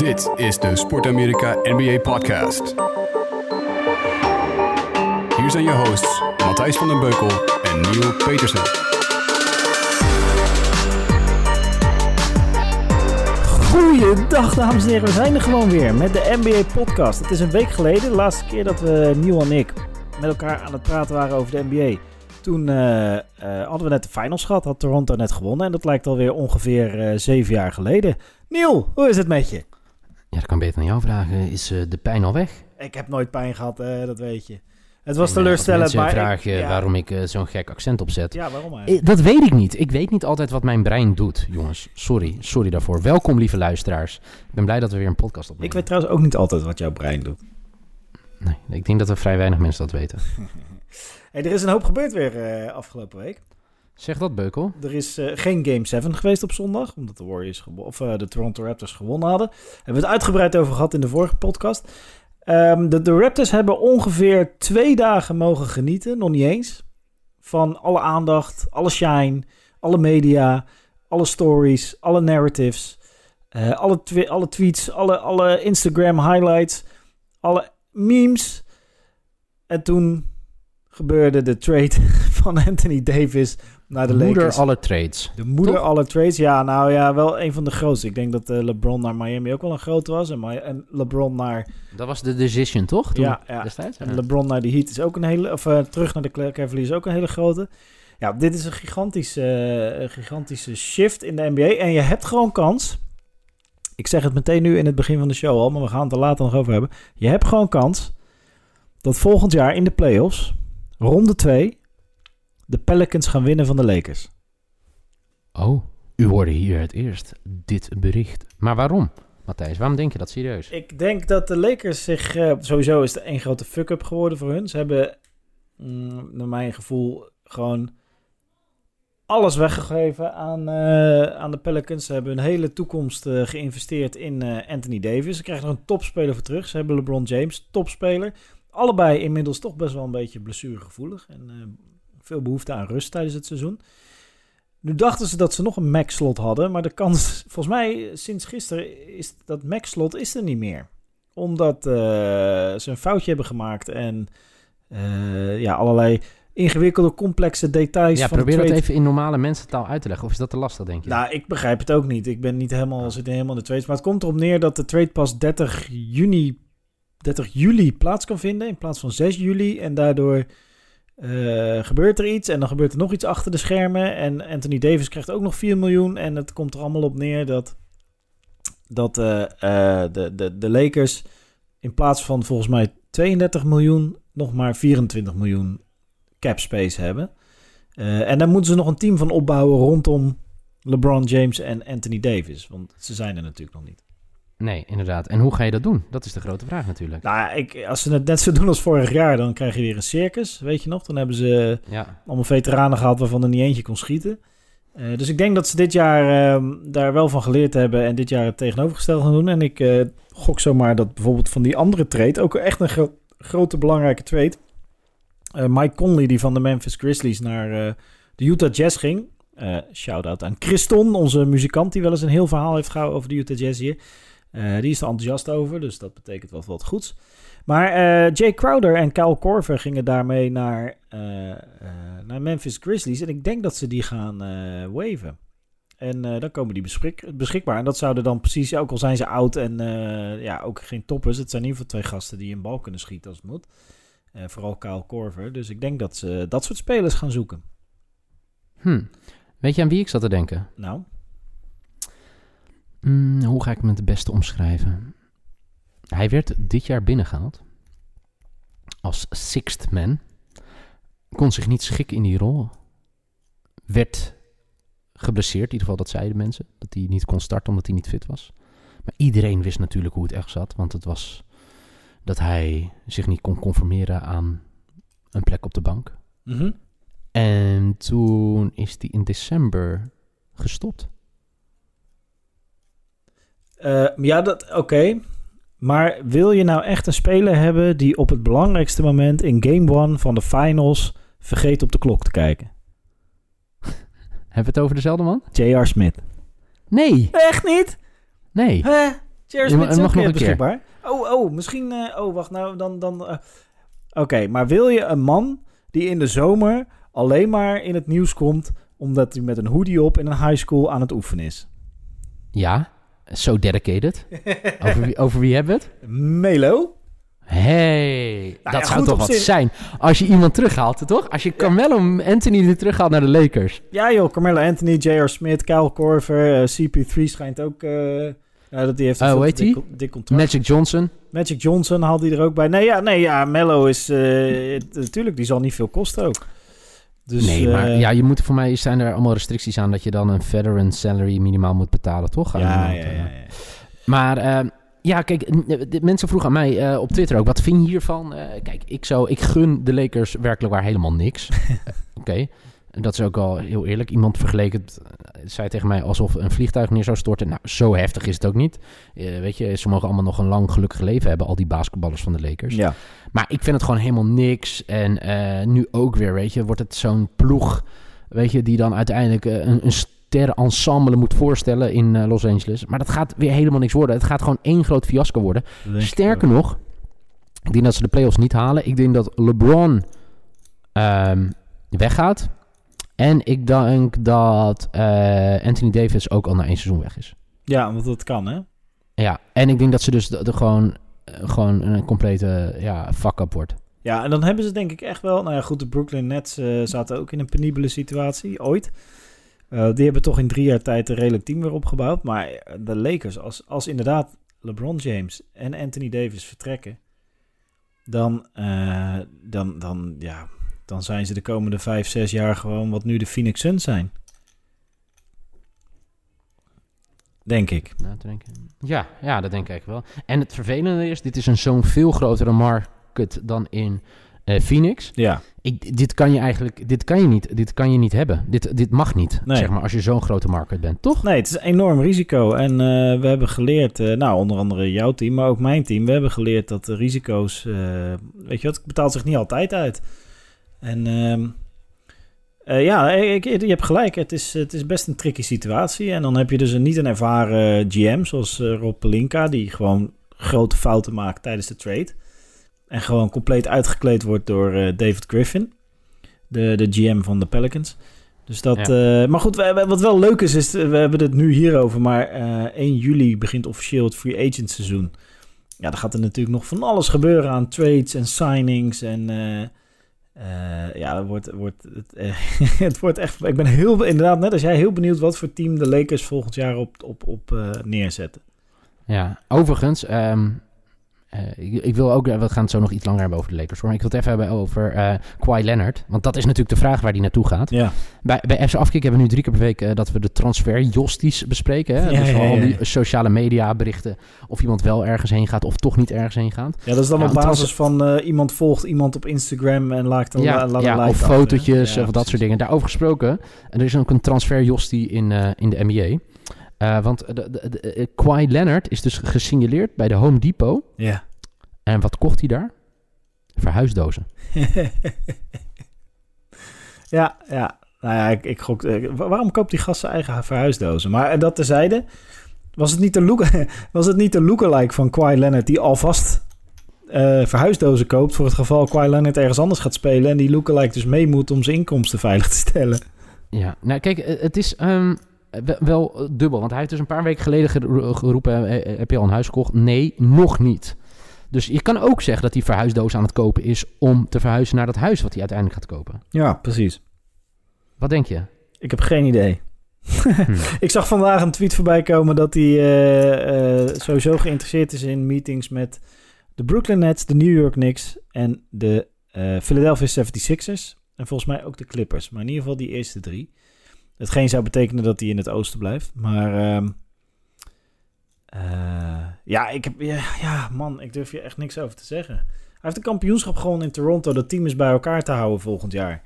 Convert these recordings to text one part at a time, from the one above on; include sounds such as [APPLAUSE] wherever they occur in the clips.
Dit is de Sport Amerika NBA Podcast. Hier zijn je hosts Matthijs van den Beukel en Neil Petersen. Goeiedag dames en heren, we zijn er gewoon weer met de NBA podcast. Het is een week geleden, de laatste keer dat we, Neil en ik, met elkaar aan het praten waren over de NBA. Toen eh, eh, hadden we net de finals gehad, had Toronto net gewonnen. En dat lijkt alweer ongeveer eh, zeven jaar geleden. Neil, hoe is het met je? Ja, dat kan beter aan jou vragen. Is eh, de pijn al weg? Ik heb nooit pijn gehad, eh, dat weet je. Het was En, teleurstellend, maar... vragen ik- ja, waarom ik eh, zo'n gek accent opzet. Ja, waarom eigenlijk? Dat weet ik niet. Ik weet niet altijd wat mijn brein doet, jongens. Sorry, sorry daarvoor. Welkom, lieve luisteraars. Ik ben blij dat we weer een podcast Ik opnemen. weet trouwens ook niet altijd wat jouw brein doet. Nee, ik denk dat er vrij weinig mensen dat weten. [LAUGHS] Hey, er is een hoop gebeurd weer eh, afgelopen week. Zeg dat, Beukel. Er is eh, geen Game 7 geweest op zondag, omdat de Warriors of eh, de Toronto Raptors gewonnen hadden. Hebben we het uitgebreid over gehad in de vorige podcast. Ehm, de, de Raptors hebben ongeveer twee dagen mogen genieten, nog niet eens, van alle aandacht, alle shine, alle media, alle stories, alle narratives, eh, alle, alle tweets, alle, alle Instagram highlights, alle memes. En toen gebeurde de trade [LAUGHS] van Anthony Davis naar de Moeder Lakers. alle trades. De moeder Toch? alle trades. Ja, nou ja, wel een van de grootste. Ik denk dat eh, LeBron naar Miami ook wel een grote was. En, en LeBron naar, Dat was de decision, toch? Toen, ja, ja. Destijds? En LeBron naar de Heat is ook een hele... Of eh, terug naar de Cavaliers is ook een hele grote. Ja, dit is een gigantische, eh, een gigantische shift in de NBA. En je hebt gewoon kans... Ik zeg het meteen nu in het begin van de show al, maar we gaan het er later nog over hebben. Je hebt gewoon kans dat volgend jaar in de playoffs, ronde 2, de Pelicans gaan winnen van de Lakers. Oh, u hoorde hier het eerst dit bericht. Maar waarom, Matthijs? Waarom denk je dat serieus? Ik denk dat de Lakers zich... eh, sowieso is het één grote fuck-up geworden voor hun. Ze hebben, mm, naar mijn gevoel, gewoon alles weggegeven aan, eh, aan de Pelicans. Ze hebben hun hele toekomst eh, geïnvesteerd in eh, Anthony Davis. Ze krijgen er een topspeler voor terug. Ze hebben LeBron James, topspeler. Allebei inmiddels toch best wel een beetje blessuregevoelig. En eh, veel behoefte aan rust tijdens het seizoen. Nu dachten ze dat ze nog een max-slot hadden. Maar de kans, [LAUGHS] volgens mij sinds gisteren, is dat max-slot is er niet meer. Omdat eh, ze een foutje hebben gemaakt. En eh, ja, allerlei ingewikkelde, complexe details Ja, van probeer dat trade. even in normale mensentaal uit te leggen. Of is dat te lastig, denk je? Nou, ik begrijp het ook niet. Ik ben niet helemaal, zit helemaal in de trades. Maar het komt erop neer dat de trade pas 30 juni, 30 juli plaats kan vinden in plaats van 6 juli. En daardoor eh, gebeurt er iets. En dan gebeurt er nog iets achter de schermen. En Anthony Davis krijgt ook nog 4 miljoen. En het komt er allemaal op neer dat, dat eh, eh, de, de, de Lakers in plaats van volgens mij 32 miljoen nog maar 24 miljoen cap space hebben. En daar moeten ze nog een team van opbouwen rondom LeBron James en Anthony Davis. Want ze zijn er natuurlijk nog niet. Nee, inderdaad. En hoe ga je dat doen? Dat is de grote vraag natuurlijk. Nou, ik, als ze het net zo doen als vorig jaar, dan krijg je weer een circus. Weet je nog? Dan hebben ze Ja, allemaal veteranen gehad waarvan er niet eentje kon schieten. Eh, dus ik denk dat ze dit jaar ehm, daar wel van geleerd hebben en dit jaar het tegenovergestelde gaan doen. En ik eh, gok zomaar dat bijvoorbeeld van die andere trade, ook echt een gro- grote belangrijke trade. eh, Mike Conley, die van de Memphis Grizzlies naar de Utah Jazz ging. Shout-out aan Christon, onze muzikant die wel eens een heel verhaal heeft gehouden over de Utah Jazz hier. Eh, die is er enthousiast over, dus dat betekent wel wat goeds. Maar eh, Jay Crowder en Kyle Korver gingen daarmee naar, eh, naar Memphis Grizzlies. En ik denk dat ze die gaan waven. En dan komen die beschik- beschikbaar. En dat zouden dan precies, ook al zijn ze oud en ja, ook geen toppers. Het zijn in ieder geval twee gasten die een bal kunnen schieten als het moet. Vooral Kyle Korver. Dus ik denk dat ze dat soort spelers gaan zoeken. Hm. Weet je aan wie ik zat te denken? Nou, Hmm, hoe ga ik hem het beste omschrijven? Hij werd dit jaar binnengehaald als sixth man. Kon zich niet schikken in die rol. Werd geblesseerd, in ieder geval dat zeiden mensen. Dat hij niet kon starten omdat hij niet fit was. Maar iedereen wist natuurlijk hoe het echt zat. Want het was dat hij zich niet kon conformeren aan een plek op de bank. mhm. En toen is hij in december gestopt. Eh, ja, dat oké. Maar wil je nou echt een speler hebben die op het belangrijkste moment in game one van de finals vergeet op de klok te kijken? [LAUGHS] Hebben we het over dezelfde man? J.R. Smith. Nee, Echt niet? nee. J.R. Smith is ook nog keer. beschikbaar. Oh, oh, misschien... eh, oh, wacht, nou, dan... dan eh, Oké, maar wil je een man die in de zomer alleen maar in het nieuws komt... omdat hij met een hoodie op in een high school aan het oefenen is? Ja, so dedicated. over, wie, over wie hebben we het? Melo? Hey, Nou dat ja, zou toch wat zijn. Als je iemand terughaalt, toch? Als je Carmelo Anthony er terughaalt naar de Lakers. Ja joh, Carmelo Anthony, J.R. Smith, Kyle Korver, eh, CP3 schijnt ook... eh, ja, dat die heeft een Oh, dik, dik contract. Magic Johnson. Magic Johnson haalt die er ook bij. Nee, ja, nee, ja Mello is... eh, natuurlijk, die zal niet veel kosten ook. Dus, nee, maar eh, ja, je moet, voor mij zijn er allemaal restricties aan dat je dan een veteran salary minimaal moet betalen, toch? Ja, eh. ja, ja. Maar eh, ja, kijk, de mensen vroegen aan mij eh, op Twitter ook, wat vind je hiervan? Eh, kijk, ik, zou, ik gun de Lakers werkelijk waar helemaal niks. Eh, [LAUGHS] Oké, en dat is ook al heel eerlijk. Iemand vergeleek het, eh, zei tegen mij alsof een vliegtuig neer zou storten. Nou, zo heftig is het ook niet. Eh, weet je, ze mogen allemaal nog een lang gelukkig leven hebben, al die basketballers van de Lakers. Ja. Maar ik vind het gewoon helemaal niks. En eh, nu ook weer, weet je, wordt het zo'n ploeg, weet je, die dan uiteindelijk een, een sterrenensemble moet voorstellen in Los Angeles. Maar dat gaat weer helemaal niks worden. Het gaat gewoon één groot fiasco worden. Sterker ook. nog, ik denk dat ze de playoffs niet halen. Ik denk dat LeBron ehm, weggaat. En ik denk dat eh, Anthony Davis ook al na één seizoen weg is. Ja, want dat kan, hè? Ja, en ik denk dat ze dus de, de gewoon, eh, gewoon een complete ja, fuck-up wordt. Ja, en dan hebben ze denk ik echt wel... Nou ja, goed, de Brooklyn Nets eh, zaten ook in een penibele situatie, ooit. Die hebben toch in drie jaar tijd een redelijk team weer opgebouwd. Maar de Lakers, als, als inderdaad LeBron James en Anthony Davis vertrekken... Dan, dan, dan, ja, dan zijn ze de komende vijf, zes jaar gewoon wat nu de Phoenix Suns zijn. Denk ik. Nou. Ja, ja, dat denk ik wel. En het vervelende is, dit is een zo'n veel grotere market dan in eh, Phoenix. Ja. Ik, dit kan je eigenlijk, dit kan je niet, dit kan je niet hebben. Dit, dit mag niet, Nee. zeg maar, als je zo'n grote market bent, toch? Nee, het is een enorm risico. En eh, we hebben geleerd, eh, nou onder andere jouw team, maar ook mijn team, we hebben geleerd dat de risico's, weet je wat, het betaalt zich niet altijd uit. En ehm, eh, ja, ik, ik- je hebt gelijk, het is, het is best een tricky situatie. En dan heb je dus een, niet een ervaren GM zoals eh, Rob Pelinka, die gewoon grote fouten maakt tijdens de trade. En gewoon compleet uitgekleed wordt door eh, David Griffin, de, de GM van de Pelicans. Dus dat, maar goed, wat wel leuk is, is we hebben het nu hierover, maar eh 1 juli begint officieel het free agent seizoen. Ja, dan gaat er natuurlijk nog van alles gebeuren aan trades en signings en eh, ja, wordt, wordt het, eh, [LAUGHS] het wordt echt. Ik ben heel, inderdaad, net als jij, heel benieuwd wat voor team de Lakers volgend jaar op, op, op eh, neerzetten. Ja, overigens, ehm, eh, ik, ik wil ook, we gaan het zo nog iets langer hebben over de Lakers, hoor. Maar ik wil het even hebben over eh Kawhi Leonard. Want dat is natuurlijk de vraag waar die naartoe gaat. Ja, Bij, bij FC Afkik hebben we nu drie keer per week eh, dat we de transfer josties bespreken. Hè? Ja, dus ja, al die sociale media berichten of iemand wel ergens heen gaat of toch niet ergens heen gaat. ja dat is dan op basis van eh, iemand volgt iemand op Instagram en laat een, ja, laat like of fotootjes of dat precies. soort dingen. Daarover gesproken, er is ook een transfer jostie in, eh, in de NBA. Eh, want de, de, de, eh, Kawhi Leonard is dus gesignaleerd bij de Home Depot. Ja. En wat kocht hij daar? Verhuisdozen. [LAUGHS] ja, ja. Nou ja, ik, ik gok... eh, wa- waarom koopt die gast zijn eigen verhuisdozen? Maar dat terzijde... Was het niet de, look, [LAUGHS] was het niet de lookalike van Kawhi Leonard... die alvast eh, verhuisdozen koopt... voor het geval Kawhi Leonard ergens anders gaat spelen... en die lookalike dus mee moet om zijn inkomsten veilig te stellen? Ja, nou kijk, het is ehm, wel, wel eh, dubbel. Want hij heeft dus een paar weken geleden geroepen... eh, eh, heb je al een huis gekocht? Nee, nog niet. Dus je kan ook zeggen dat hij verhuisdozen aan het kopen is... om te verhuizen naar dat huis wat hij uiteindelijk gaat kopen. Ja, precies. Wat denk je? Ik heb geen idee. Hm. [LAUGHS] Ik zag vandaag een tweet voorbij komen dat hij eh, eh, sowieso geïnteresseerd is in meetings met de Brooklyn Nets, de New York Knicks en de eh, Philadelphia 76ers. En volgens mij ook de Clippers. Maar in ieder geval die eerste drie. Hetgeen zou betekenen dat hij in het oosten blijft. Maar ehm, eh, ja, ik heb, ja, ja, man, ik durf hier echt niks over te zeggen. Hij heeft een kampioenschap gewoon in Toronto. Dat team is bij elkaar te houden volgend jaar.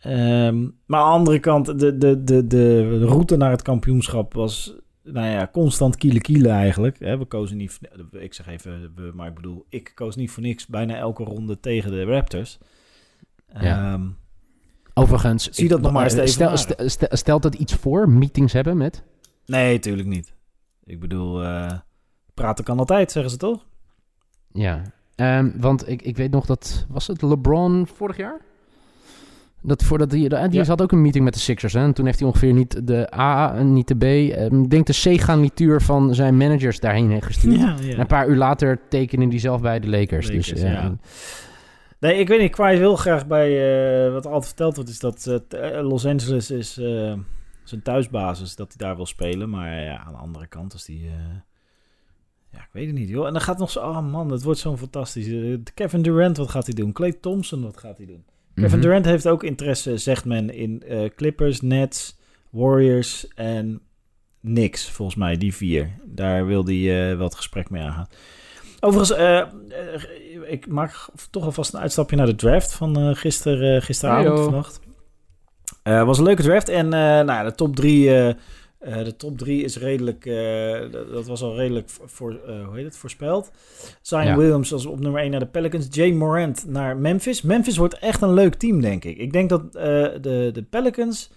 Ehm, maar aan de andere kant, de, de, de, de route naar het kampioenschap was nou ja, constant kielen kielen eigenlijk. We kozen niet, ik zeg even, we, maar ik bedoel, ik koos niet voor niks bijna elke ronde tegen de Raptors. Ja. Ehm, Overigens... Zie dat nog maar eens eh, stel, evenaren. stel, stel- stelt dat iets voor, meetings hebben met... nee, tuurlijk niet. Ik bedoel, eh, praten kan altijd, zeggen ze toch? Ja, Ehm, want ik, ik weet nog dat... Was het LeBron vorig jaar? Dat voordat die, die Ja. had ook een meeting met de Sixers. Hè? En toen heeft hij ongeveer niet de A en niet de B. ehm, Ik denk de C-garnituur van zijn managers daarheen heeft gestuurd. ja. En een paar uur later tekenen die zelf bij de Lakers. Lakers, dus, ja. Nee, ik weet niet. Kwai wil graag bij... eh, wat altijd verteld wordt, is dat eh, Los Angeles is eh, zijn thuisbasis. Dat hij daar wil spelen. Maar ja, aan de andere kant is die... ja, ik weet het niet, joh. En dan gaat nog zo... Oh man, het wordt zo'n fantastisch... Kevin Durant, wat gaat hij doen? Clay Thompson, wat gaat hij doen? Kevin Mhm. Durant heeft ook interesse, zegt men, in Clippers, Nets, Warriors en Knicks, volgens mij, die vier. Daar wil hij wel het gesprek mee aangaan. Overigens, eh, eh, ik maak toch alvast een uitstapje naar de draft van eh gister, gisteravond, Heyo. vannacht. Was een leuke draft en nou, ja, de top drie... de top drie is redelijk, dat, was al redelijk voor, hoe heet het, voorspeld. Zion Ja. Williams als op nummer 1 naar de Pelicans. Jay Morant naar Memphis. Memphis wordt echt een leuk team, denk ik. Ik denk dat de, de Pelicans,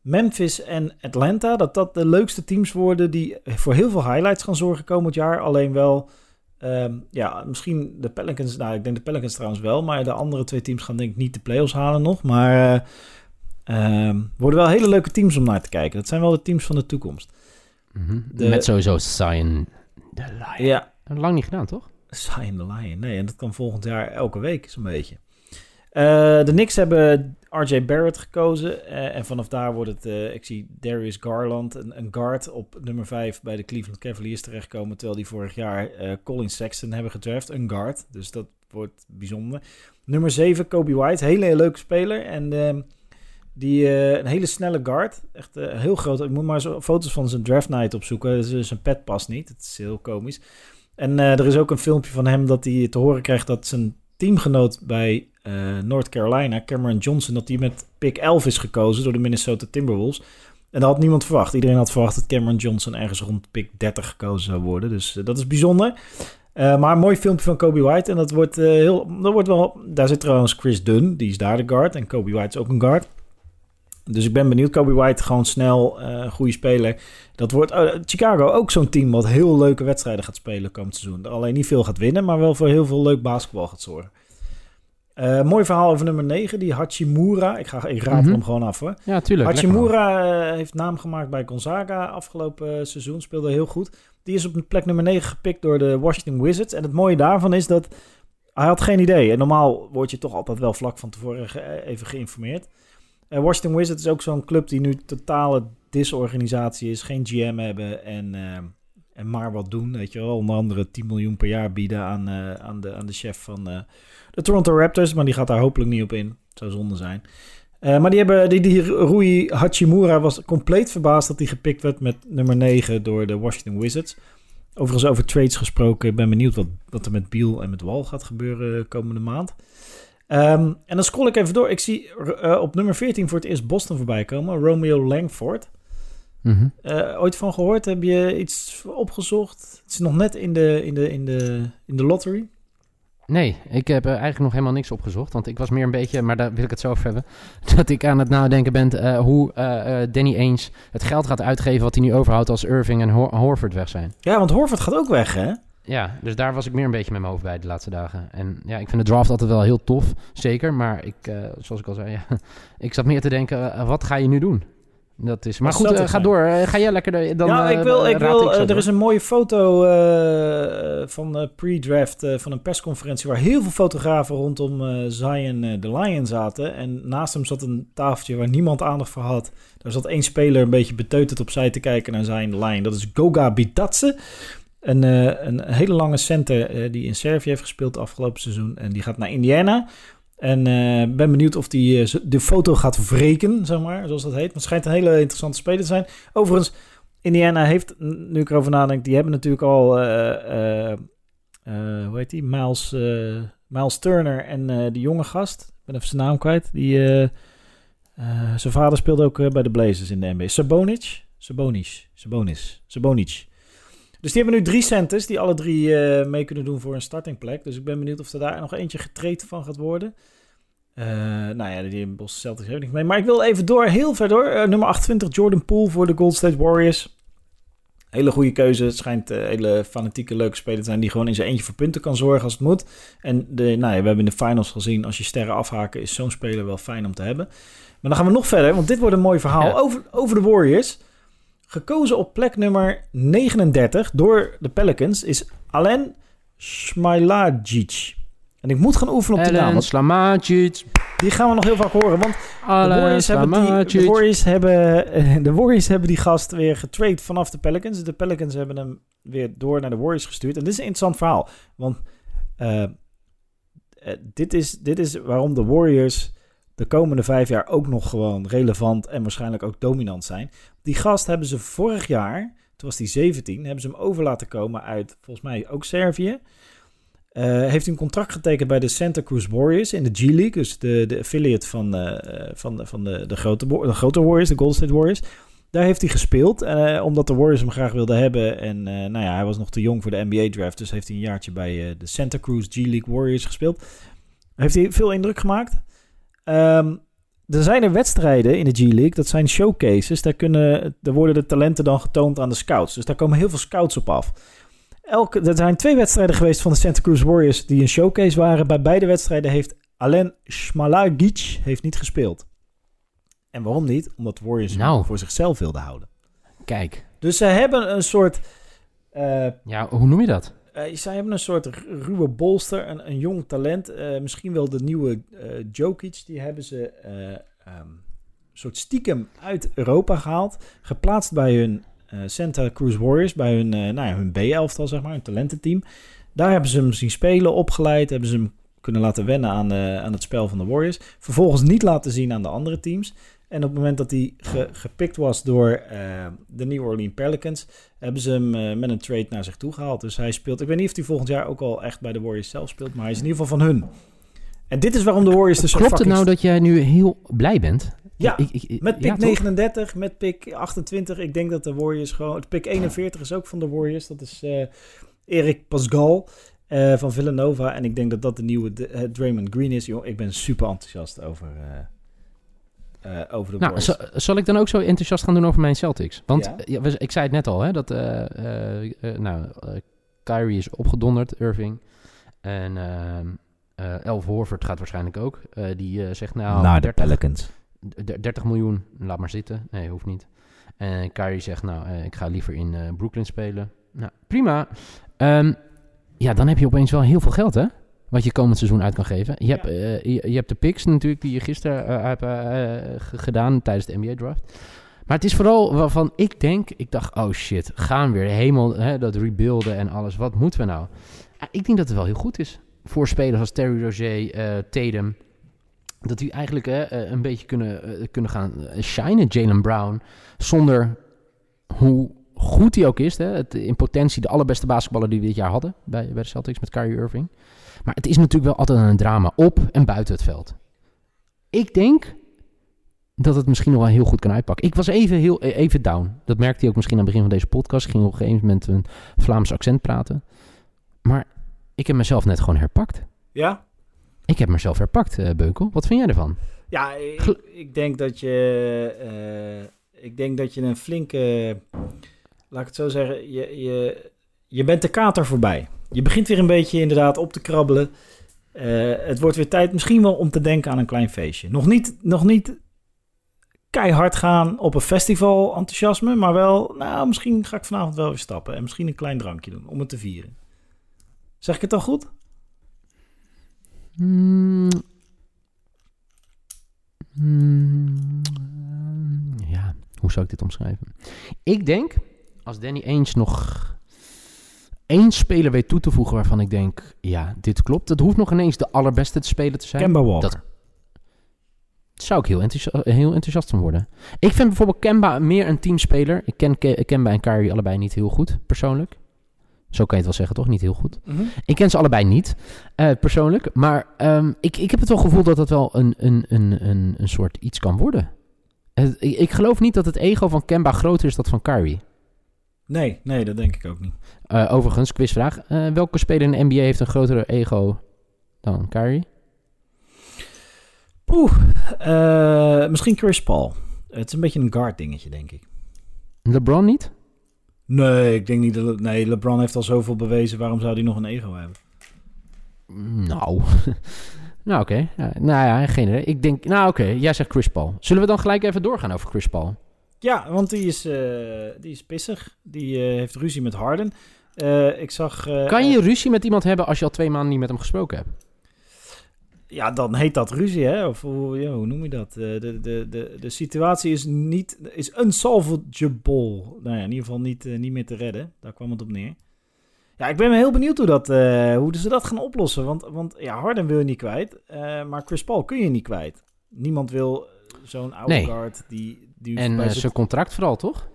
Memphis en Atlanta... dat dat de leukste teams worden... die voor heel veel highlights gaan zorgen komend jaar. Alleen wel... ehm, ja, misschien de Pelicans... Nou, ik denk de Pelicans trouwens wel... maar de andere twee teams gaan denk ik niet de playoffs halen nog. Maar... ehm, worden wel hele leuke teams om naar te kijken. Dat zijn wel de teams van de toekomst. Mhm. de- Met sowieso Zion de Lion. Ja, Lang niet gedaan, toch? Zion the Lion. Nee, en dat kan volgend jaar elke week zo'n beetje. Eh, de Knicks hebben RJ Barrett gekozen. eh, en vanaf daar wordt het... eh, ik zie Darius Garland, een, een guard op nummer 5 bij de Cleveland Cavaliers terechtkomen. Terwijl die vorig jaar eh, Colin Sexton hebben gedraft. Een guard. Dus dat wordt bijzonder. Nummer 7, Kobe White. Hele leuke speler. En ehm, die, een hele snelle guard. Echt heel groot. Ik moet maar zo foto's van zijn draft night opzoeken. Dus zijn pet past niet. Het is heel komisch. En er is ook een filmpje van hem dat hij te horen krijgt dat zijn teamgenoot bij eh, North Carolina, Cameron Johnson, dat hij met pick 11 is gekozen door de Minnesota Timberwolves. En dat had niemand verwacht. Iedereen had verwacht dat Cameron Johnson ergens rond pick 30 gekozen zou worden. Dus eh, dat is bijzonder. Eh, maar een mooi filmpje van Kobe White. En dat wordt, heel, dat wordt wel. Daar zit trouwens Chris Dunn, die is daar de guard. En Kobe White is ook een guard. Dus ik ben benieuwd. Kobe White gewoon snel, een goede speler. Dat wordt oh, Chicago ook zo'n team wat heel leuke wedstrijden gaat spelen komend seizoen. Alleen niet veel gaat winnen, maar wel voor heel veel leuk basketbal gaat zorgen. Eh, mooi verhaal over nummer 9, die Hachimura. Ik, ga, ik raad Mhm. hem gewoon af hoor. Ja, tuurlijk. Hachimura eh, heeft naam gemaakt bij Gonzaga afgelopen seizoen. Speelde heel goed. Die is op plek nummer 9 gepikt door de Washington Wizards. En het mooie daarvan is dat hij had geen idee. En normaal word je toch altijd wel vlak van tevoren even geïnformeerd. Eh, Washington Wizards is ook zo'n club die nu totale disorganisatie is. Geen GM hebben en, eh, en maar wat doen. Weet je wel. Onder andere 10 miljoen per jaar bieden aan, eh, aan, de, aan de chef van de Toronto Raptors. Maar die gaat daar hopelijk niet op in. Zou zonde zijn. Maar die hebben, die, Rui Hachimura was compleet verbaasd dat hij gepikt werd met nummer 9 door de Washington Wizards. Overigens over trades gesproken. Ik ben benieuwd wat, wat er met Beal en met Wall gaat gebeuren de komende maand. Ehm, en dan scroll ik even door. Ik zie eh, op nummer 14 voor het eerst Boston voorbij komen. Romeo Langford. Mhm. Eh, ooit van gehoord? Heb je iets opgezocht? Het is nog net in de, in de, in de, in de lottery. Nee, ik heb eigenlijk nog helemaal niks opgezocht. Want ik was meer een beetje, maar daar wil ik het zo over hebben. [LAUGHS] Dat ik aan het nadenken ben eh, hoe Danny Ainge het geld gaat uitgeven wat hij nu overhoudt als Irving en Hor- Horford weg zijn. Ja, want Horford gaat ook weg, hè? Ja, dus daar was ik meer een beetje met mijn hoofd bij de laatste dagen. En ja, ik vind de draft altijd wel heel tof, zeker. Maar ik, eh, zoals ik al zei, [LAUGHS] ja, ik zat meer te denken, eh, wat ga je nu doen? Dat is, maar goed, eh, ga door. Ga jij lekker dan ja, ik wil, ik wil, er is een mooie foto van pre-draft van een persconferentie waar heel veel fotografen rondom Zion de Lion zaten. En naast hem zat een tafeltje waar niemand aandacht voor had. Daar zat één speler een beetje beteuterd opzij te kijken naar Zion de Lion. Dat is Goga Bitatse. Een, eh, een hele lange center eh, die in Servië heeft gespeeld afgelopen seizoen. En die gaat naar Indiana. En eh ben benieuwd of hij de foto gaat wreken, zeg maar, zoals dat heet. Maar het schijnt een hele interessante speler te zijn. Overigens, Indiana heeft, nu ik erover nadenk, die hebben natuurlijk al, hoe heet die? Miles, Miles Turner en die jonge gast. Ik ben even zijn naam kwijt. Die, zijn vader speelde ook bij de Blazers in de NBA. Sabonic? Sabonic. Sabonis. Sabonic. Dus die hebben nu drie centers die alle drie eh, mee kunnen doen voor een startingplek. Dus ik ben benieuwd of er daar nog eentje getraind van gaat worden. Eh, nou ja, die in Boston Celtics heeft niks mee. Maar ik wil even door, heel ver door. Eh, nummer 28, Jordan Poole voor de Gold State Warriors. Hele goede keuze. Het schijnt een hele fanatieke, leuke speler te zijn... die gewoon in zijn eentje voor punten kan zorgen als het moet. En de, nou ja, we hebben in de finals gezien... als je sterren afhaken, is zo'n speler wel fijn om te hebben. Maar dan gaan we nog verder, want dit wordt een mooi verhaal Ja. over, over de Warriors. Gekozen op plek nummer 39 door de Pelicans is Alen Smailagic. En ik moet gaan oefenen op die naam, Slamacic. die gaan we nog heel vaak horen. Want de Warriors, hebben die, de. Warriors hebben, eh, de Warriors hebben die gast weer getrade vanaf de Pelicans. De Pelicans hebben hem weer door naar de Warriors gestuurd. En dit is een interessant verhaal. Want eh, eh, dit, is, dit is waarom de Warriors de komende vijf jaar ook nog gewoon relevant en waarschijnlijk ook dominant zijn. Die gast hebben ze vorig jaar, toen was hij 17, hebben ze hem over laten komen uit volgens mij ook Servië. Eh, heeft een contract getekend bij de Santa Cruz Warriors in de G-League, dus de, de affiliate van, eh, van, van de, de, grote, de grote Warriors, de Golden State Warriors. Daar heeft hij gespeeld, eh, omdat de Warriors hem graag wilden hebben. En nou ja, hij was nog te jong voor de NBA-draft, dus heeft hij een jaartje bij de Santa Cruz G-League Warriors gespeeld. Heeft hij veel indruk gemaakt. Ehm, er zijn er wedstrijden in de G-League, dat zijn showcases. Daar, kunnen, daar worden de talenten dan getoond aan de scouts. Dus daar komen heel veel scouts op af. Elke, er zijn twee wedstrijden geweest van de Santa Cruz Warriors die een showcase waren. Bij beide wedstrijden heeft Alen Smalagic heeft niet gespeeld. En waarom niet? Omdat Warriors Nou. voor zichzelf wilden houden. Kijk, Dus ze hebben een soort... eh, ja, hoe noem je dat? Eh, zij hebben een soort ru- ruwe bolster, een, een jong talent. Eh, misschien wel de nieuwe eh Jokic. Die hebben ze een soort stiekem uit Europa gehaald. Geplaatst bij hun Santa Cruz Warriors. Bij hun, nou ja, hun B-elftal, zeg maar. Hun talententeam. Daar hebben ze hem zien spelen, opgeleid. Hebben ze hem kunnen laten wennen aan, aan het spel van de Warriors. Vervolgens niet laten zien aan de andere teams. En op het moment dat hij ge- gepikt was door eh, de New Orleans Pelicans, hebben ze hem eh, met een trade naar zich toe gehaald. Dus hij speelt. Ik weet niet of hij volgend jaar ook al echt bij de Warriors zelf speelt, maar hij is in ieder geval van hun. En dit is waarom de Warriors dus zo Klopt het nou dat jij nu heel blij bent? Ja, Ik- ik- ik- met pick ja, toch? 39, met pick 28. Ik denk dat de Warriors gewoon. Het pick 41 is ook van de Warriors. Dat is eh Erik Pascal eh, van Villanova. En ik denk dat dat de nieuwe Draymond Green is. Joh, ik ben super enthousiast over, eh, over de Nou, zal, zal ik dan ook zo enthousiast gaan doen over mijn Celtics? Want Ja. ja, we- ik zei het net al, hè, dat eh, eh, eh, nou, Kyrie is opgedonderd, Irving. En ehm eh Elf Horford gaat waarschijnlijk ook. Eh, die zegt nou... Naar de 30 Pelicans. d- 30 miljoen, laat maar zitten. Nee, hoeft niet. En Kyrie zegt, nou, eh, ik ga liever in Brooklyn spelen. Nou, prima. Ehm, ja, dan heb je opeens wel heel veel geld, hè? Wat je komend seizoen uit kan geven. Je, hebt, eh, je, je hebt de picks natuurlijk die je gisteren eh, hebt eh, gedaan tijdens de NBA-draft. Maar het is vooral waarvan ik denk, ik dacht, oh shit, gaan we weer helemaal hè, dat rebuilden en alles. Wat moeten we nou? Ja, ik denk dat het wel heel goed is voor spelers als Terry Rozier, eh Tatum. Dat die eigenlijk een beetje kunnen, kunnen gaan shinen, Jalen Brown. Zonder hoe goed hij ook is. Hè, het, in potentie de allerbeste basketballer die we dit jaar hadden bij, bij de Celtics met Kyrie Irving. Maar het is natuurlijk wel altijd een drama op en buiten het veld. Ik denk dat het misschien nog wel heel goed kan uitpakken. Ik was even, heel, eh, even down. Dat merkte hij ook misschien aan het begin van deze podcast. Ik ging op een gegeven moment een Vlaams accent praten. Maar ik heb mezelf net gewoon herpakt. Ja? Ik heb mezelf herpakt, eh, Beukel. Wat vind jij ervan? Ja, ik, denk dat je. eh, ik denk dat je een flinke. Laat ik het zo zeggen. Je, je, je bent de kater voorbij. Je begint weer een beetje inderdaad op te krabbelen. Eh, het wordt weer tijd misschien wel om te denken aan een klein feestje. Nog niet, nog niet keihard gaan op een festival enthousiasme. Maar wel, nou, misschien ga ik vanavond wel weer stappen. En misschien een klein drankje doen om het te vieren. Zeg ik het al goed? Hmm. Hmm. Ja, hoe zou ik dit omschrijven? Ik denk, als Danny Ainge nog één speler weet toe te voegen waarvan ik denk, ja, dit klopt. Het hoeft nog ineens de allerbeste te spelen te zijn. Kemba Walker. Dat- Zou ik heel, enthousi- heel enthousiast van worden. Ik vind bijvoorbeeld Kemba meer een teamspeler. Ik ken Ke- Kemba en Kyrie allebei niet heel goed, persoonlijk. Zo kan je het wel zeggen, toch? Niet heel goed. Mhm. Ik ken ze allebei niet, eh, persoonlijk. Maar ehm, ik, ik heb het wel gevoel dat dat wel een, een, een, een, een soort iets kan worden. Het- ik, ik geloof niet dat het ego van Kemba groter is dan van Kyrie. Nee, nee, dat denk ik ook niet. Eh, overigens, quizvraag. Eh, welke speler in de NBA heeft een grotere ego dan Kyrie? Poeh, eh, misschien Chris Paul. Het is een beetje een guard dingetje, denk ik. LeBron niet? Nee, ik denk niet dat... Le- Nee, LeBron heeft al zoveel bewezen. Waarom zou hij nog een ego hebben? Nou, [LAUGHS] nou oké. Ja, nou ja, geen idee. Ik denk, nou oké, jij zegt Chris Paul. Zullen we dan gelijk even doorgaan over Chris Paul? Ja, want die is, eh, die is pissig. Die eh, heeft ruzie met Harden. Eh, ik zag... Kan je ruzie met iemand hebben als je al twee maanden niet met hem gesproken hebt? Ja, dan heet dat ruzie, hè? Of hoe, ja, hoe noem je dat? De, de, de, de situatie is niet... is unsolvable. Nou ja, in ieder geval niet, niet meer te redden. Daar kwam het op neer. Ja, ik ben heel benieuwd hoe, dat, hoe ze dat gaan oplossen. Want, want ja, Harden wil je niet kwijt. maar Chris Paul kun je niet kwijt. Niemand wil zo'n oude Nee. guard die... die En eh, zijn- contract vooral, toch?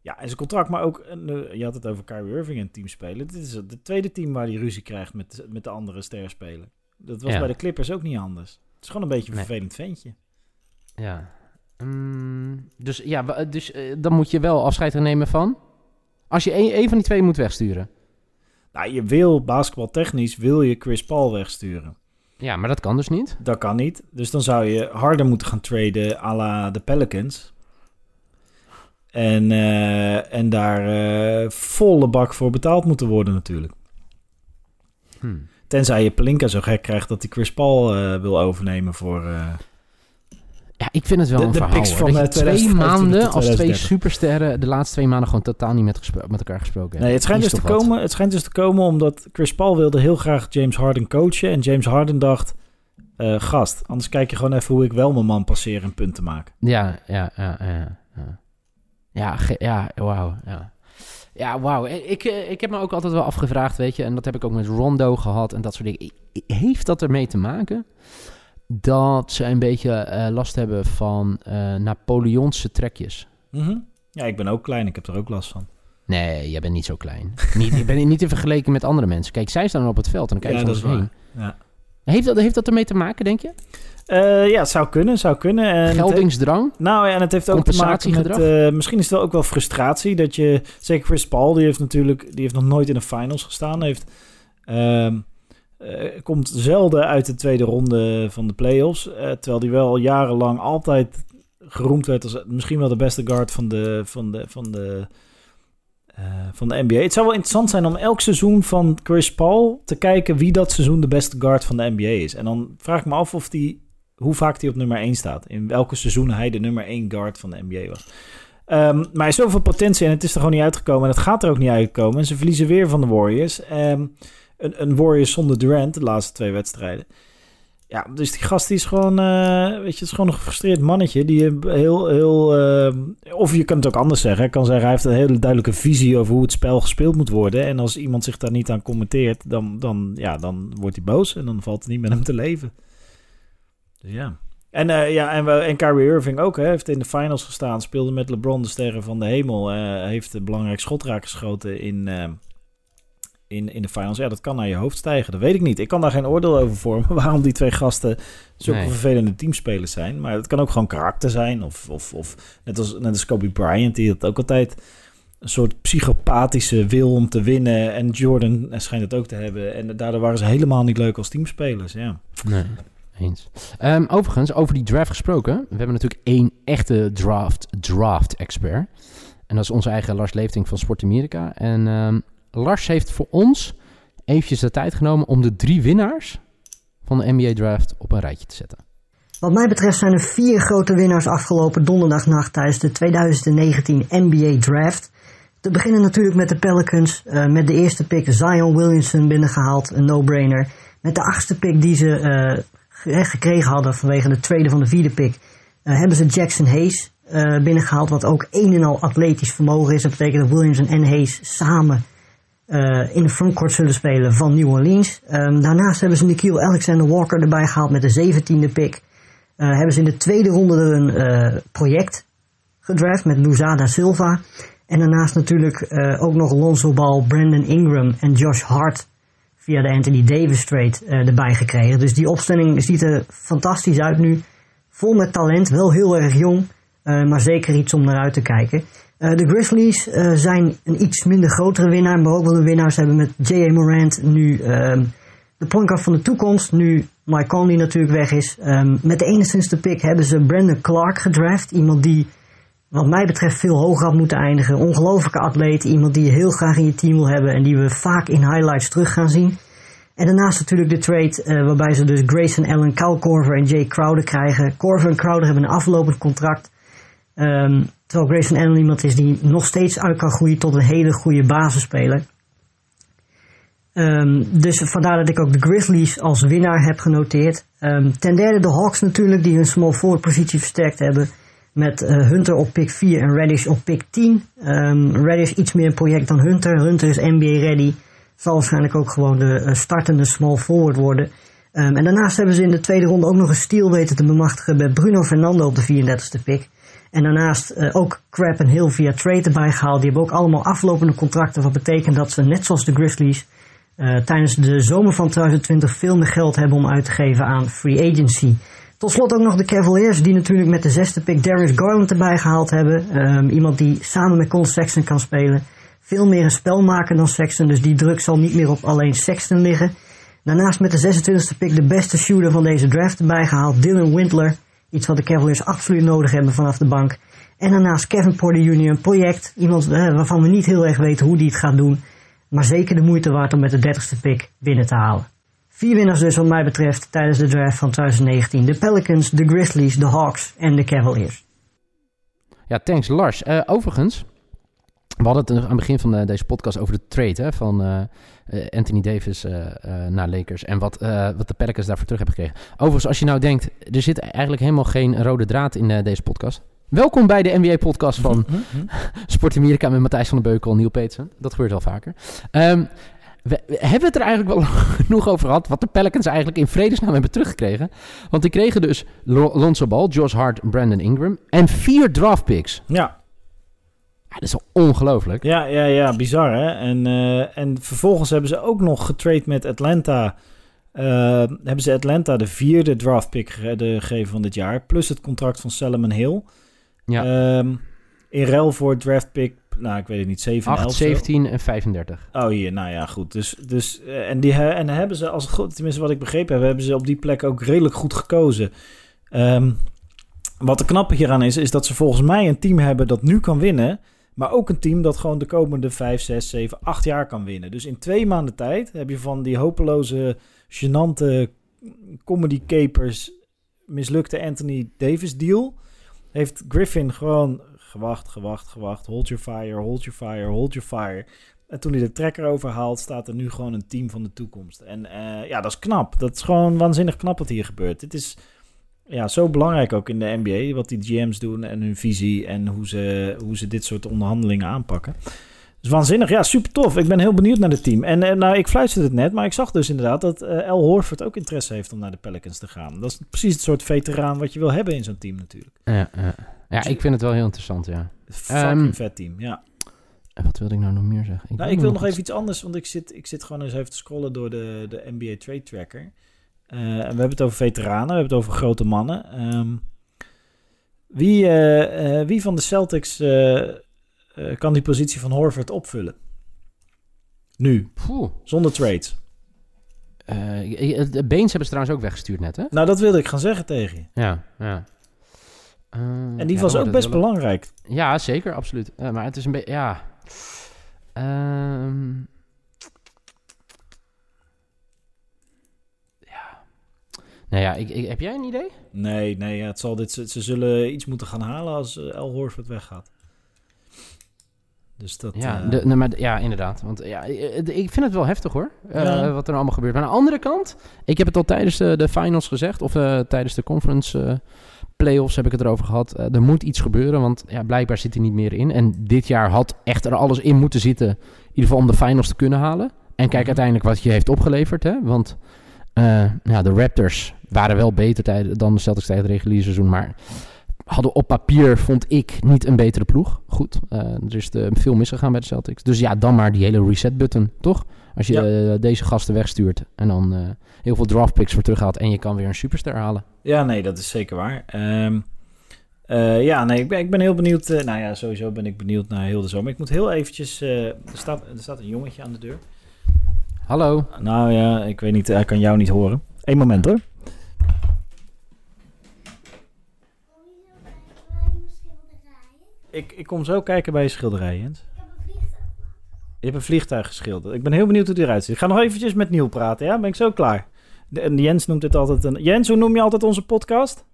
Ja, en zijn contract, maar ook... eh, je had het over Kyrie Irving en teamspelen. Dit is het tweede team waar hij ruzie krijgt met, met de andere sterspelen. Dat was Ja. bij de Clippers ook niet anders. Het is gewoon een beetje een Nee. vervelend ventje. Ja. Mm, dus ja, wa- dus, eh, dan moet je wel afscheid gaan nemen van... Als je een, een van die twee moet wegsturen. Nou, je wil basketbaltechnisch wil je Chris Paul wegsturen. Ja, maar dat kan dus niet. Dat kan niet. Dus dan zou je harder moeten gaan traden à la de Pelicans. En, eh, en daar eh, volle bak voor betaald moeten worden natuurlijk. Hm. Tenzij je Pelinka zo gek krijgt dat hij Chris Paul eh, wil overnemen voor... Ja, ik vind het wel De- een de verhaal. van, Dat je twee 2025 maanden als twee 2030. supersterren de laatste twee maanden gewoon totaal niet met, met elkaar gesproken hebben. Nee, het schijnt, dus te wat? komen, het schijnt dus te komen omdat Chris Paul wilde heel graag James Harden coachen. En James Harden dacht, gast, anders kijk je gewoon even hoe ik wel mijn man passeer en punten maak. Ja, ja, ja, ja. Ja, ja, wauw. Ja, ja wauw. Ik, eh, ik heb me ook altijd wel afgevraagd, weet je, en dat heb ik ook met Rondo gehad en dat soort dingen. Heeft dat ermee te maken dat ze een beetje eh, last hebben van eh Napoleonse trekjes? Mhm. Ja, ik ben ook klein, ik heb er ook last van. Nee, jij bent niet zo klein. niet, je bent niet te vergeleken met andere mensen. Kijk, zij staan op het veld en dan kijk je Ja, is heen. Ja. Heeft dat, heeft dat ermee te maken, denk je? Eh, ja, het zou kunnen, zou kunnen. En Geldingsdrang? heeft- nou ja, en het heeft ook te maken met... Eh, misschien is het wel ook wel frustratie dat je... Zeker Chris Paul, die heeft natuurlijk... Die heeft nog nooit in de finals gestaan. Heeft, ehm, eh, komt zelden uit de tweede ronde van de playoffs. terwijl hij wel jarenlang altijd geroemd werd als misschien wel de beste guard van de, van de, van de, eh, van de NBA. Het zou wel interessant zijn om elk seizoen van Chris Paul te kijken wie dat seizoen de beste guard van de NBA is. En dan vraag ik me af of die, hoe vaak hij op nummer 1 staat. In welke seizoen hij de nummer 1 guard van de NBA was. Ehm, maar hij heeft zoveel potentie en het is er gewoon niet uitgekomen. En het gaat er ook niet uitkomen. En ze verliezen weer van de Warriors. Ehm, een, een Warriors zonder Durant, de laatste twee wedstrijden. Ja, dus die gast is gewoon, eh, weet je, is gewoon een gefrustreerd mannetje. Die heel, heel, ehm, of je kunt het ook anders zeggen. Kan zeggen, hij heeft een hele duidelijke visie over hoe het spel gespeeld moet worden. En als iemand zich daar niet aan commenteert, dan, dan, ja, dan wordt hij boos en dan valt het niet met hem te leven. Dus ja. En, eh, ja, en, en Kyrie Irving ook, hè, heeft in de finals gestaan. Speelde met LeBron, de sterren van de hemel. eh, heeft een belangrijk schot raak geschoten in, eh, in, in de finals. Ja, dat kan naar je hoofd stijgen. Dat weet ik niet. Ik kan daar geen oordeel over vormen [LAUGHS] waarom die twee gasten zulke Nee. vervelende teamspelers zijn. Maar het kan ook gewoon karakter zijn. Of, of, of net, als, net als Kobe Bryant, die had ook altijd een soort psychopathische wil om te winnen. En Jordan schijnt het ook te hebben. En daardoor waren ze helemaal niet leuk als teamspelers. Ja. Nee, eens. Ehm, overigens, over die draft gesproken. We hebben natuurlijk één echte draft, draft expert. En dat is onze eigen Lars Leefting van Sport Amerika. En ehm, Lars heeft voor ons eventjes de tijd genomen om de drie winnaars van de NBA draft op een rijtje te zetten. Wat mij betreft zijn er vier grote winnaars afgelopen donderdagnacht tijdens de 2019 NBA Draft. Te beginnen natuurlijk met de Pelicans, eh, met de eerste pick Zion Williamson binnengehaald, een no-brainer. Met de achtste pick die ze eh, ge- gekregen hadden vanwege de tweede van de vierde pick, eh, hebben ze Jackson Hayes eh, binnengehaald, wat ook een en al atletisch vermogen is. Dat betekent dat Williamson en Hayes samen eh, in de frontcourt zullen spelen van New Orleans. Ehm, daarnaast hebben ze Nikhil Alexander Walker erbij gehaald met de zeventiende pick. Eh, hebben ze in de tweede ronde een eh, project gedraft met Luzada Silva. En daarnaast natuurlijk ook nog Lonzo Ball, Brandon Ingram en Josh Hart via de Anthony Davis trade erbij gekregen. Dus die opstelling ziet er fantastisch uit nu. Vol met talent, wel heel erg jong, maar zeker iets om naar uit te kijken. Eh, de Grizzlies eh, zijn een iets minder grotere winnaar, maar ook wel een winnaar. Ze hebben met J.A. Morant nu ehm, de point guard van de toekomst. Nu Mike Conley natuurlijk weg is. Ehm, met de 21ste pick hebben ze Brandon Clark gedraft. Iemand die wat mij betreft veel hoger had moeten eindigen. Ongelofelijke atleet, iemand die je heel graag in je team wil hebben en die we vaak in highlights terug gaan zien. En daarnaast natuurlijk de trade uh, waarbij ze dus Grayson Allen, Kyle Corver en Jay Crowder krijgen. Corver en Crowder hebben een aflopend contract. Um, terwijl Grayson Allen iemand is die nog steeds uit kan groeien tot een hele goede basisspeler. Um, dus vandaar dat ik ook de Grizzlies als winnaar heb genoteerd. Um, ten derde de Hawks natuurlijk, die hun small forward positie versterkt hebben. Met uh, Hunter op pick 4 en Reddish op pick 10. Um, Reddish iets meer een project dan Hunter. Hunter is NBA ready. Zal waarschijnlijk ook gewoon de uh, startende small forward worden. en daarnaast hebben ze in de tweede ronde ook nog een steal weten te bemachtigen met Bruno Fernando op de 34ste pick. En daarnaast uh, ook Crab en Hill via trade erbij gehaald. Die hebben ook allemaal aflopende contracten. Wat betekent dat ze net zoals de Grizzlies uh, tijdens de zomer van 2020 veel meer geld hebben om uit te geven aan free agency. Tot slot ook nog de Cavaliers, die natuurlijk met de zesde pick Darius Garland erbij gehaald hebben. Um, iemand die samen met Colin Sexton kan spelen. Veel meer een spel maken dan Sexton, dus die druk zal niet meer op alleen Sexton liggen. Daarnaast met de 26e pick de beste shooter van deze draft erbij gehaald, Dylan Windler. Iets wat de Cavaliers absoluut nodig hebben vanaf de bank. En daarnaast Kevin Porter Jr., een project. Iemand uh, waarvan we niet heel erg weten hoe die het gaat doen. Maar zeker de moeite waard om met de 30ste pick binnen te halen. Vier winnaars dus wat mij betreft tijdens de draft van 2019. De Pelicans, de Grizzlies, de Hawks en de Cavaliers. Ja, thanks Lars. Uh, overigens, we hadden het aan het begin van de, deze podcast over de trade hè, van uh, Anthony Davis uh, naar Lakers. En wat, wat de Pelicans daarvoor terug hebben gekregen. Overigens, als je nou denkt, er zit eigenlijk helemaal geen rode draad in deze podcast. Welkom bij de NBA-podcast van [LAUGHS] Sport Amerika met Matthijs van den Beukel en Neil Peetsen. Dat gebeurt wel vaker. Um, we, we, hebben het er eigenlijk wel [LAUGHS] genoeg over gehad... wat de Pelicans eigenlijk in vredesnaam hebben teruggekregen. Want die kregen dus Lonzo Ball, Josh Hart, Brandon Ingram... en vier draft picks. Ja. Ja, dat is ongelooflijk. Ja, ja, ja, bizar hè. En, uh, en vervolgens hebben ze ook nog getrade met Atlanta... Uh, hebben ze Atlanta de vierde draft pick gegeven van dit jaar... plus het contract van Salomon Hill... Ja. Um, in ruil voor draft pick, nou ik weet het niet, 7 8, 11 17 en 35. Oh hier, nou ja, goed. Dus, dus uh, en, die, en dan hebben ze, als goed, tenminste wat ik begrepen heb, hebben ze op die plek ook redelijk goed gekozen. Um, wat de knappe hieraan is, is dat ze volgens mij een team hebben dat nu kan winnen. Maar ook een team dat gewoon de komende 5, 6, 7, 8 jaar kan winnen. Dus in twee maanden tijd heb je van die hopeloze, gênante comedy capers mislukte Anthony Davis deal heeft Griffin gewoon gewacht, gewacht, gewacht. Hold your fire, hold your fire, hold your fire. En toen hij de trekker overhaalt, staat er nu gewoon een team van de toekomst. En uh, ja, dat is knap. Dat is gewoon waanzinnig knap wat hier gebeurt. Dit is ja, zo belangrijk ook in de NBA, wat die GM's doen en hun visie en hoe ze, hoe ze dit soort onderhandelingen aanpakken. Dus waanzinnig. Ja, super tof. Ik ben heel benieuwd naar het team. En uh, nou, ik fluisterde het net, maar ik zag dus inderdaad dat uh, Al Horford ook interesse heeft om naar de Pelicans te gaan. Dat is precies het soort veteraan wat je wil hebben in zo'n team natuurlijk. Ja, ja. ja, ik vind het wel heel interessant, ja. Fucking um, vet team, ja. Wat wilde ik nou nog meer zeggen? Ik, nou, ik wil nog even iets anders, want ik zit, ik zit gewoon eens even te scrollen door de, de NBA Trade Tracker. Uh, en we hebben het over veteranen, we hebben het over grote mannen. Um, wie, wie van de Celtics kan die positie van Horford opvullen. Nu. Poeh. Zonder trades. De Beens hebben ze trouwens ook weggestuurd net, hè? Nou, dat wilde ik gaan zeggen tegen je. Ja, ja. En die ja, was ook best belangrijk. Ja, zeker, absoluut. Maar het is een beetje, ja... Um... Nou ja, ik, ik, heb jij een idee? Nee, nee, ja, het zal dit, ze, zullen iets moeten gaan halen als El Horford weggaat. Dus dat, ja, uh... de, nee, maar, ja, inderdaad. Want ja, ik vind het wel heftig hoor, ja. uh, wat er allemaal gebeurt. Maar aan de andere kant, ik heb het al tijdens de, de finals gezegd, of uh, tijdens de conference playoffs heb ik het erover gehad. er moet iets gebeuren, want ja, blijkbaar zit hij niet meer in. En dit jaar had echt er alles in moeten zitten, in ieder geval om de finals te kunnen halen. En kijk Mhm. uiteindelijk wat je heeft opgeleverd, hè. Want ja, de Raptors waren wel beter tijden, dan de Celtics tijdens het reguliere seizoen, maar hadden op papier, vond ik, niet een betere ploeg. Goed, uh, er is de, veel misgegaan bij de Celtics. Dus ja, dan maar die hele reset-button, toch? Als je ja. uh, deze gasten wegstuurt en dan uh, heel veel draft picks voor terughaalt... en je kan weer een superster halen. Ja, nee, dat is zeker waar. Um, ja, nee, ik ben, ik ben heel benieuwd. nou ja, sowieso ben ik benieuwd naar heel de zomer. Ik moet heel eventjes... er, staat, er staat een jongetje aan de deur. Hallo. Nou ja, ik weet niet, hij kan jou niet horen. Eén moment hoor. ik, ik kom zo kijken bij je schilderij, Jens. Je hebt een vliegtuig geschilderd. Ik ben heel benieuwd hoe die eruit ziet. Ik ga nog eventjes met Niel praten, ja? Ben ik zo klaar. De, en Jens noemt dit altijd een... Jens, hoe noem je altijd onze podcast?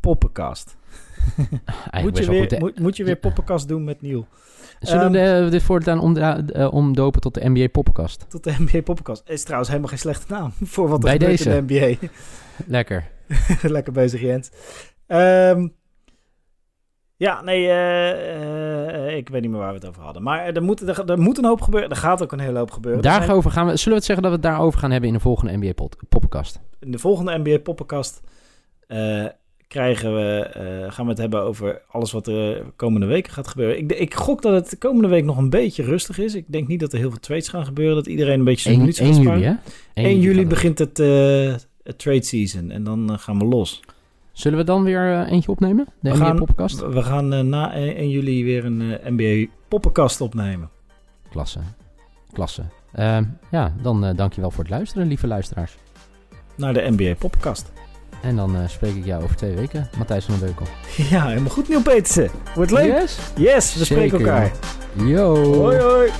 Poppenkast. Eigenlijk Moet je, weer, moet je weer poppenkast doen met Niel. Zullen we Ehm, dit voortaan eh, omdopen tot de NBA Poppenkast? Tot de NBA Poppenkast. Is trouwens helemaal geen slechte naam [LAUGHS] voor wat er Bij gebeurt deze. in de NBA. [LAUGHS] Lekker. [LAUGHS] Lekker bezig, Jens. Ehm, ja, nee, eh, eh, ik weet niet meer waar we het over hadden. Maar er moet, er, er moet een hoop gebeuren. Er gaat ook een hele hoop gebeuren. Er Daarover gaan we, zullen we het zeggen dat we het daarover gaan hebben in de volgende NBA Poppenkast? in de volgende NBA Poppenkast eh, krijgen we, eh, gaan we het hebben over alles wat er de komende weken gaat gebeuren. Ik, ik gok dat het de komende week nog een beetje rustig is. Ik denk niet dat er heel veel trades gaan gebeuren. Dat iedereen een beetje zijn 1, minuutjes gaat sparen. juli, hè? 1 juli begint het, eh, het trade season. En dan eh, gaan we los. Zullen we dan weer eentje opnemen? De We NBA gaan- Poppenkast? We gaan na 1 juli weer een NBA Poppenkast opnemen. Klasse. Klasse. Ehm, ja, dan eh dankjewel voor het luisteren, lieve luisteraars. Naar de NBA Poppenkast. En dan eh, spreek ik jou over twee weken, Matthijs van den Beukel. [LAUGHS] Ja, helemaal goed Neil Petersen. Wordt leuk. Yes? Yes, we spreken elkaar. Yo. Hoi hoi.